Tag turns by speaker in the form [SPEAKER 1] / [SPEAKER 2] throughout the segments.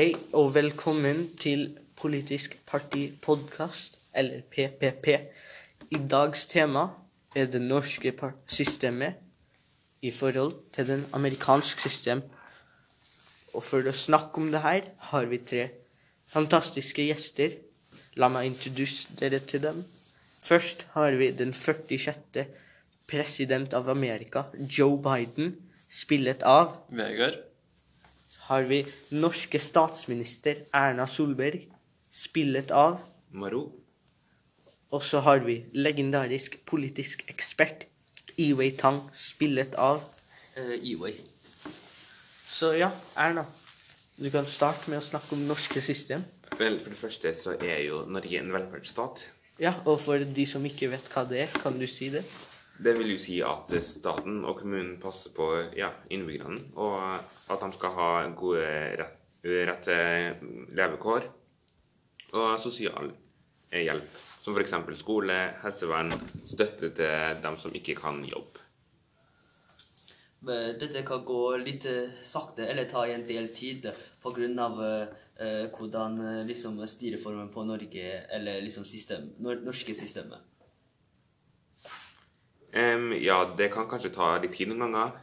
[SPEAKER 1] Hei og velkommen til Politisk parti podkast, eller PPP. I dags tema er det norske systemet i forhold til den amerikanske system. Og for å snakke om det her har vi tre fantastiske gjester. La meg introdusere dere til dem. Først har vi den 46. president av Amerika, Joe Biden, spillet av
[SPEAKER 2] Vegard.
[SPEAKER 1] Har vi norske statsminister Erna Solberg, spillet av.
[SPEAKER 2] Maro.
[SPEAKER 1] Og så har vi legendarisk politisk ekspert Iwei Tang, spillet av.
[SPEAKER 2] Uh, Iwei.
[SPEAKER 1] Så ja, Erna, du kan starte med å snakke om norske system.
[SPEAKER 3] Vel, for det første så er jo Norge en velferdsstat.
[SPEAKER 1] Ja, og for de som ikke vet hva det er, kan du si det?
[SPEAKER 3] Det vil jo si at staten og kommunen passer på ja, innbyggerne, og at de skal ha gode rett, til levekår og sosial eh, hjelp. Som f.eks. skole, helsevern, støtte til dem som ikke kan jobbe.
[SPEAKER 4] Dette kan gå litt eh, sakte eller ta en del tid pga. Uh, hvordan eh, liksom styreformen på Norge eller liksom system, norske systemet.
[SPEAKER 3] Em, ja, det kan kanskje ta litt tid noen ganger,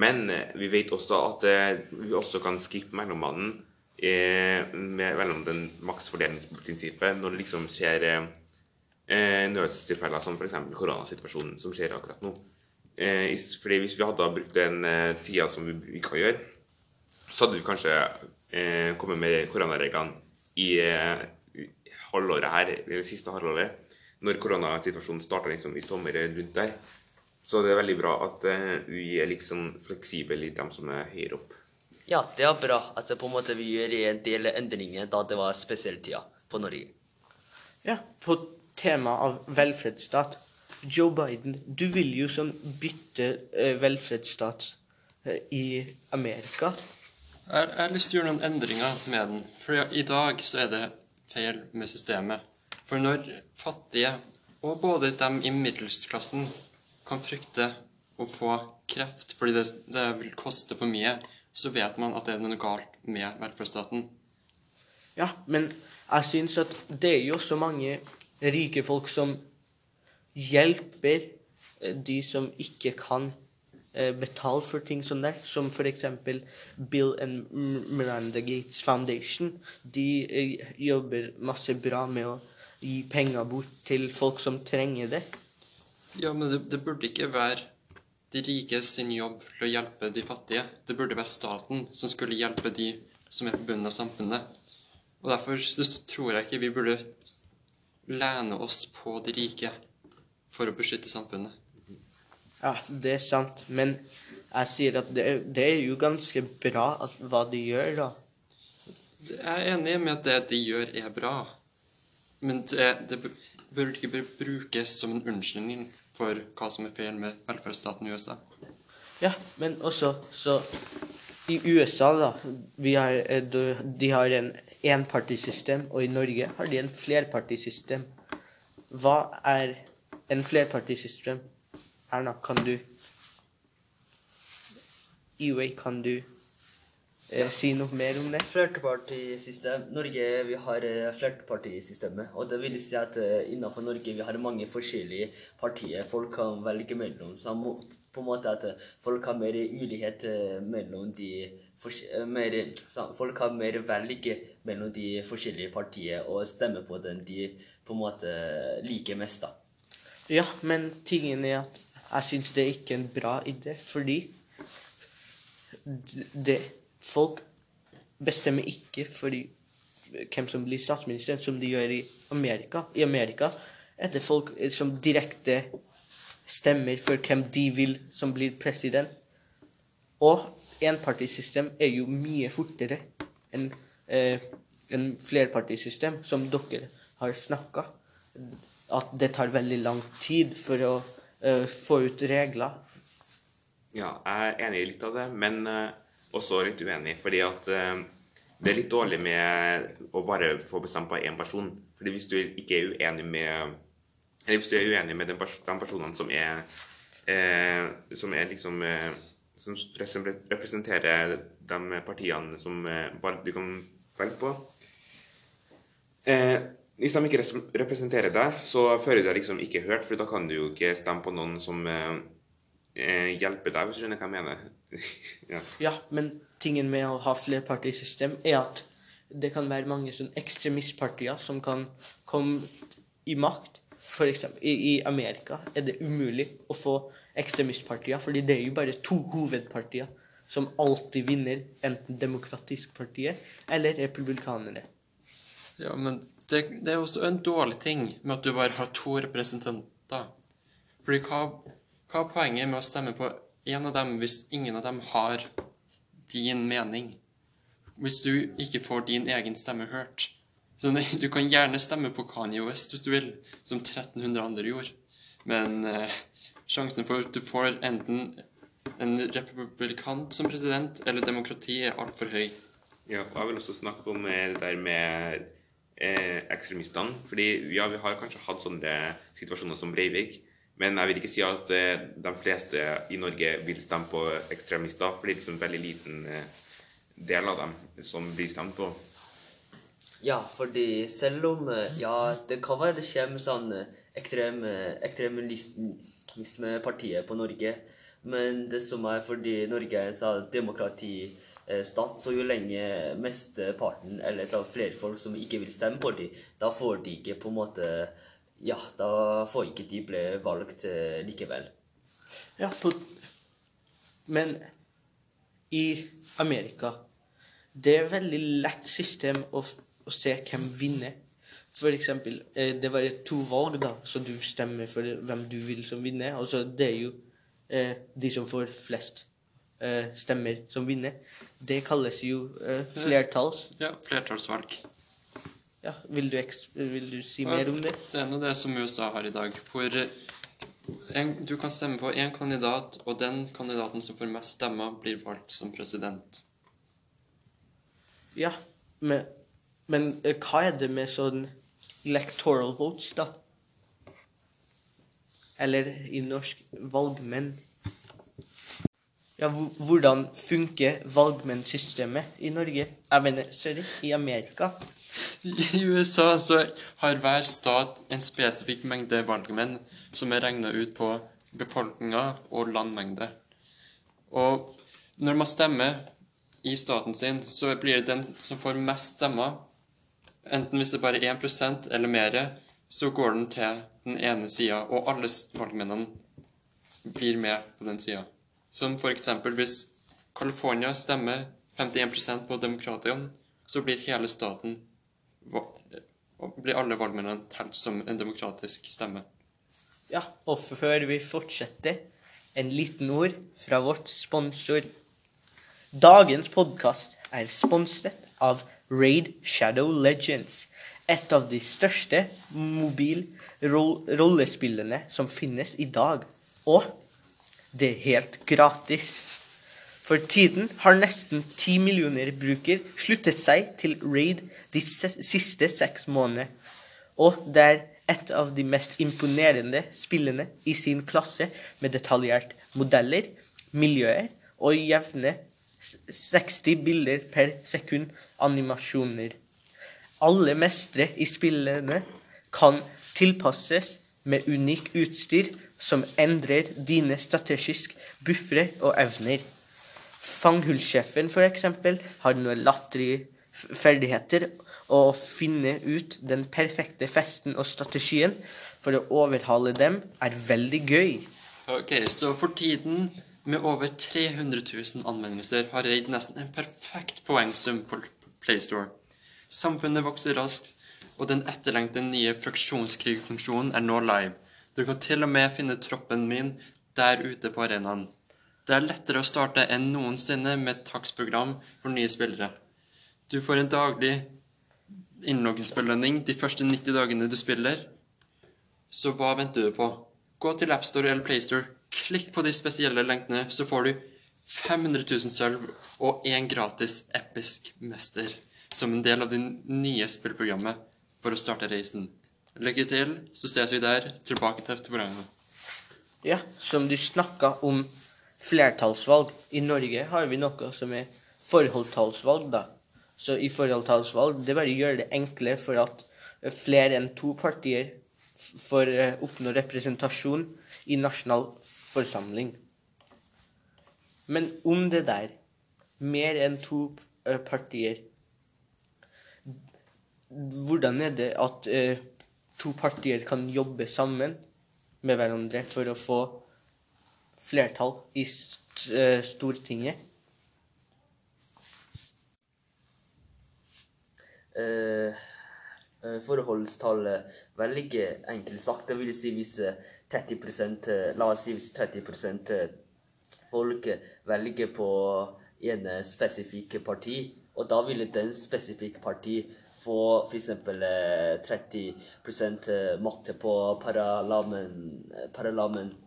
[SPEAKER 3] men eh, vi vet også at uh, vi også kan skippe mellommannen uh, mellom den maksfordelingsprinsippet når det liksom skjer uh, nødstilfeller som f.eks. koronasituasjonen som skjer akkurat nå. Fordi Hvis vi hadde brukt den tida som vi bruker å gjøre, så hadde vi kanskje kommet med koronareglene i halvåret her, det siste halvåret, når koronasituasjonen starta liksom i sommer rundt der. Så det er veldig bra at Ui vi er liksom fleksible i dem som er høyere opp.
[SPEAKER 4] Ja, det er bra at på en måte vi gjør en del endringer da det var spesielltida på Norge.
[SPEAKER 1] Ja, på tema av velferdsstat. Joe Biden, du vil jo sånn bytte eh, velferdsstat eh, i Amerika.
[SPEAKER 2] Jeg, jeg har lyst til å gjøre noen endringer med den. For i dag så er det feil med systemet. For når fattige, og både dem i middelsklassen, kan frykte å få kreft fordi det, det vil koste for mye, så vet man at det er noe galt med velferdsstaten.
[SPEAKER 1] Ja, men jeg syns at det er jo så mange rike folk som hjelper eh, de som ikke kan eh, betale for ting som det, som f.eks. Bill and Miranda Gates Foundation. De eh, jobber masse bra med å gi penger bort til folk som trenger det.
[SPEAKER 2] Ja, men det, det burde ikke være de rike sin jobb til å hjelpe de fattige. Det burde være staten som skulle hjelpe de som er på bunnen av samfunnet. Og derfor tror jeg ikke vi burde lene oss på de rike for å beskytte samfunnet.
[SPEAKER 1] Ja, det er sant, men jeg sier at det det er jo ganske bra at, hva de gjør, da.
[SPEAKER 2] Jeg er enig med at det de gjør, er bra. Men det, det burde ikke brukes som en unnskyldning for hva som er feil med velferdsstaten i USA.
[SPEAKER 1] Ja, men også så I USA, da har, eh, De har en enpartisystem, og i Norge har de en flerpartisystem. Hva er en flerpartisystem? Erna, kan du Iway, kan du eh, si noe mer om det?
[SPEAKER 4] Flerpartisystem. Norge vi har eh, flerpartisystemet. Og det vil si at eh, innenfor Norge vi har mange forskjellige partier folk kan velge mellom. Så på en måte at eh, folk har mer ulikhet mellom de mer, Folk har mer velg mellom de forskjellige partiene og stemmer på den de på en måte liker mest. da.
[SPEAKER 1] Ja, men tingen er at jeg syns det er ikke en bra idé, fordi det Folk bestemmer ikke fordi hvem som blir statsminister, som de gjør i Amerika. I Amerika er det folk eh, som direkte stemmer for hvem de vil som blir president. Og enpartisystem er jo mye fortere enn eh, en flerpartisystem, som dere har snakka. At det tar veldig lang tid for å eh, få ut regler.
[SPEAKER 3] Ja, jeg er enig i litt av det, men eh, også litt uenig. Fordi at eh, det er litt dårlig med å bare få bestemt på én person. Fordi hvis du ikke er uenig med Eller hvis du er uenig med de personene som er eh, Som er liksom eh, Som representerer de partiene som eh, du kan velge på. Eh, hvis de ikke representerer deg, så føler du deg liksom ikke hørt, for da kan du jo ikke stemme på noen som eh, hjelper deg, hvis du skjønner hva jeg mener. ja.
[SPEAKER 1] Ja, men tingen med å ha flerpartisystem er at det kan være mange sånn ekstremistpartier som kan komme i makt. For eksempel, i, I Amerika er det umulig å få ekstremistpartier, fordi det er jo bare to hovedpartier som alltid vinner, enten Demokratisk partiet eller Republikanere.
[SPEAKER 2] Ja, men det, det er også en dårlig ting med at du bare har to representanter. Fordi hva, hva er poenget med å stemme på en av dem hvis ingen av dem har din mening? Hvis du ikke får din egen stemme hørt. Så du kan gjerne stemme på Kanye West hvis du vil, som 1300 andre gjorde. Men eh, sjansen for at du får enten en republikant som president eller demokrati, er altfor høy.
[SPEAKER 3] Ja, og jeg vil også snakke om eh, det der med eh, ekstremistene. Fordi ja, vi har kanskje hatt sånne situasjoner som Breivik. Men jeg vil ikke si at eh, de fleste i Norge vil stemme på ekstremister. For det er liksom en veldig liten eh, del av dem som blir stemt på.
[SPEAKER 4] Ja, fordi selv om eh, Ja, det kan være det kommer sånn eh, ekstrem, ekstremismepartiet på Norge, men det som er fordi Norge er en sånn demokratistat, så jo lenge mesteparten, eller så flere folk som ikke vil stemme på dem, da får de ikke på en måte Ja, da får ikke de bli valgt eh, likevel.
[SPEAKER 1] Ja, på, men i Amerika Det er veldig lett system å, å se hvem vinner. For eksempel, eh, det var to valg, da, så du stemmer for hvem du vil som vinner. Altså, det er jo eh, de som får flest eh, stemmer, som vinner. Det kalles jo eh, flertalls.
[SPEAKER 2] Ja, flertallsvalg.
[SPEAKER 1] Ja, vil, du vil du si mer om det?
[SPEAKER 2] Det er nå det som USA har i dag, hvor en, du kan stemme på én kandidat, og den kandidaten som får mest stemmer, blir valgt som president.
[SPEAKER 1] Ja, men, men eh, hva er det med sånn electoral votes, da? Eller i norsk valgmenn. Ja, hvordan funker valgmennsystemet i Norge? Jeg mener, sorry, i Amerika.
[SPEAKER 2] I USA så har hver stat en spesifikk mengde valgmenn som er regna ut på befolkninga og landmengde. Og når man stemmer i staten sin, så blir det den som får mest stemmer. Enten hvis det bare er 1% eller mer, så går den til den ene sida, og alle valgmennene blir med på den sida. Som eksempel hvis California stemmer 51% på demokratene, så blir hele staten blir alle valgmennene telt som en demokratisk stemme.
[SPEAKER 1] Ja, og før vi fortsetter, en liten ord fra vårt sponsor. Dagens podkast er sponset av Raid Shadow Legends, et av de største mobil-rollespillene som finnes i dag. Og det er helt gratis. For tiden har nesten ti millioner bruker sluttet seg til Raid de siste seks månedene. Og det er et av de mest imponerende spillene i sin klasse med detaljert modeller, miljøer og jevne 60 bilder per sekund animasjoner. Alle mestre i spillene kan tilpasses med unik utstyr som endrer dine strategisk buffere og evner. Fanghullsjefen for eksempel har noen latterlige ferdigheter og å finne ut den perfekte festen og strategien for å overhale dem er veldig gøy.
[SPEAKER 2] Ok, så for tiden, med over 300 000 anmeldelser, har Raid nesten en perfekt poengsum på PlayStore. Samfunnet vokser raskt, og den etterlengte nye fraksjonskrigfunksjonen er nå live. Du kan til og med finne troppen min der ute på arenaen. Det er lettere å starte enn noensinne med et takstprogram for nye spillere. Du får en daglig innloggingsbelønning de første 90 dagene du spiller. Så hva venter du på? Gå til AppStore eller PlayStore, klikk på de spesielle lenkene, så får du 500 000 sølv og én gratis episk mester som en del av det nye spillprogrammet for å starte reisen. Lykke til, så ses vi der. Tilbake til programmet.
[SPEAKER 1] Ja, som du snakka om flertallsvalg. I Norge har vi noe som er forholdstallsvalg, da. Så i forholdsvalg, det bare gjør det enklere for at eh, flere enn to partier får eh, oppnå representasjon i nasjonal forsamling. Men om det der, mer enn to eh, partier Hvordan er det at to partier kan jobbe sammen med hverandre for å få flertall i eh, Stortinget?
[SPEAKER 4] Eh, eh, forholdstallet veldig enkelt sagt. Det vil si hvis eh, 30 eh, La oss si hvis 30 eh, folk velger på ene spesifikke parti, og da ville den spesifikke parti få f.eks. Eh, 30 eh, makt på parlament, parlament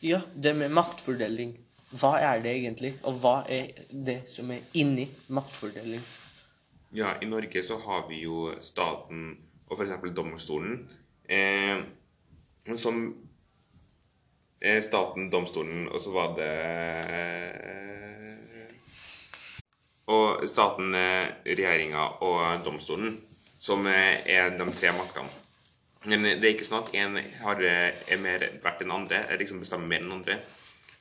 [SPEAKER 1] Ja, det med maktfordeling. Hva er det egentlig, og hva er det som er inni maktfordeling?
[SPEAKER 3] Ja, i Norge så har vi jo staten og f.eks. domstolen. Eh, som eh, Staten, domstolen, og så var det eh, Og staten, eh, regjeringa og domstolen, som eh, er de tre maktene. Men det er ikke sånn at har, eh, er mer verdt enn andre, er liksom bestemmer mer enn andre.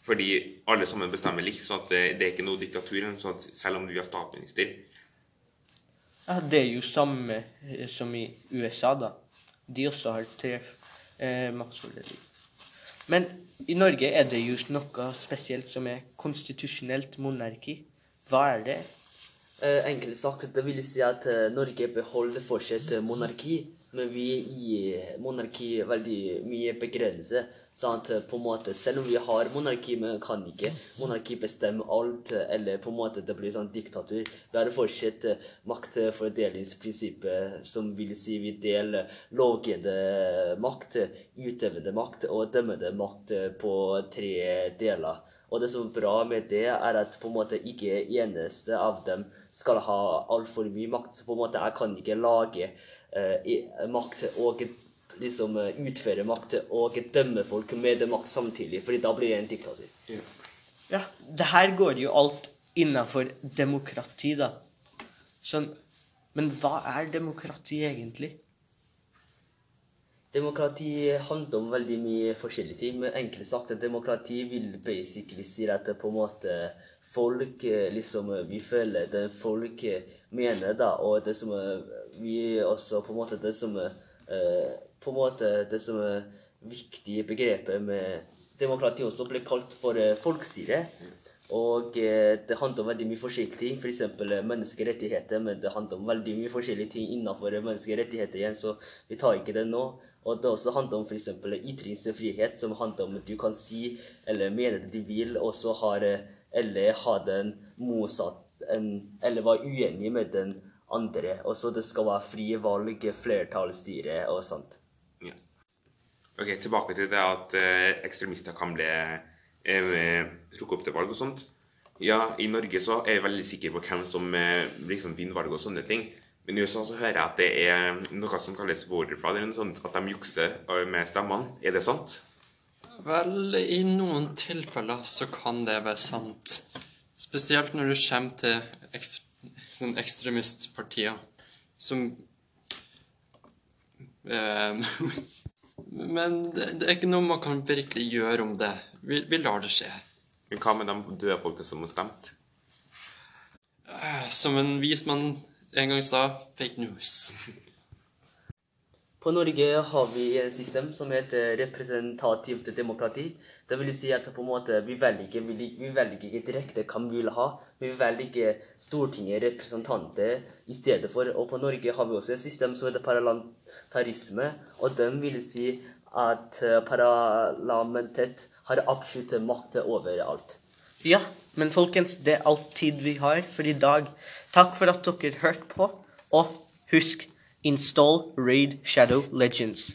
[SPEAKER 3] Fordi alle sammen bestemmer likt, så at det, er ikke noe diktatur. Sånn at selv om vi har statsminister,
[SPEAKER 1] Ja, det er jo samme eh, som i USA, da. De også har tre eh, maktfordeler. Men i Norge er det jo noe spesielt som er konstitusjonelt monarki. Hva er det?
[SPEAKER 4] Eh, enkelt sagt, det vil si at eh, Norge beholder fortsatt eh, monarki, men vi gir monarki veldig mye begrenset. Sant? På måte, selv om vi har monarki, men kan ikke monarki bestemme alt, eller på en måte det blir sånn diktatur. Vi har fortsatt eh, maktfordelingsprinsippet, som vil si vi deler lovgivende makt, utøvende makt og dømmende makt eh, på tre deler. Og det som er bra med det, er at på en måte ikke eneste av dem skal ha altfor mye makt. Så på en måte jeg kan ikke lage eh, makt og liksom eh, utføre makt og dømme folk med det makt samtidig, fordi da blir jeg en diktatur.
[SPEAKER 1] Ja, det her går jo alt innafor demokrati, da. Sånn Men hva er demokrati egentlig?
[SPEAKER 4] Demokrati handler om veldig mye forskjellige ting, men enkelt sagt at demokrati vil basically si at det på en måte folk eh, liksom eh, Vi føler det folk eh, mener, da, og det som vi også på en måte Det som På en måte det som er viktige begrepet med demokrati også blir kalt for folkestyre. Og det handler om veldig mye forskjellige ting, f.eks. For menneskerettigheter, men det handler om veldig mye forskjellige ting innenfor menneskerettigheter igjen, så vi tar ikke det nå. Og det også handler om f.eks. ytringsfrihet, som handler om at du kan si eller mene det du vil, og så har eller hadde en motsatt en, eller var uenig med den andre. Og så det skal være frie valg, flertallsstyre og sånt.
[SPEAKER 3] Ja. Ok, tilbake til det at eh, ekstremister kan bli eh, trukket opp til valg og sånt. Ja, i Norge så er jeg veldig sikker på hvem som eh, liksom vinner valg og sånne ting. Men i USA så hører jeg at det er noe som kalles voter fraud, eller noe sånt, at de jukser eh, med stemmene. Er det sant?
[SPEAKER 2] Vel, i noen tilfeller så kan det være sant. Spesielt når du kommer til ekstre, sånn ekstremistpartier som eh, Men det, er ikke noe man kan virkelig gjøre om det. Vi, vi lar det skje.
[SPEAKER 3] Men hva med de døde folka som har stemt?
[SPEAKER 2] Eh, Som en vis mann en gang sa fake news.
[SPEAKER 4] På Norge har vi et system som heter representativt demokrati. Det vil si at vi velger, vi, velger ikke direkte hvem vi vil ha, men vi velger Stortinget, representanter, i stedet for. Og på Norge har vi også et system som heter parlamentarisme, og dem vil si at eh, parlamentet har absolutt makt over alt.
[SPEAKER 1] Ja, men folkens, det er all tid vi har for i dag. Takk for at dere hørte på, og husk install Raid Shadow Legends.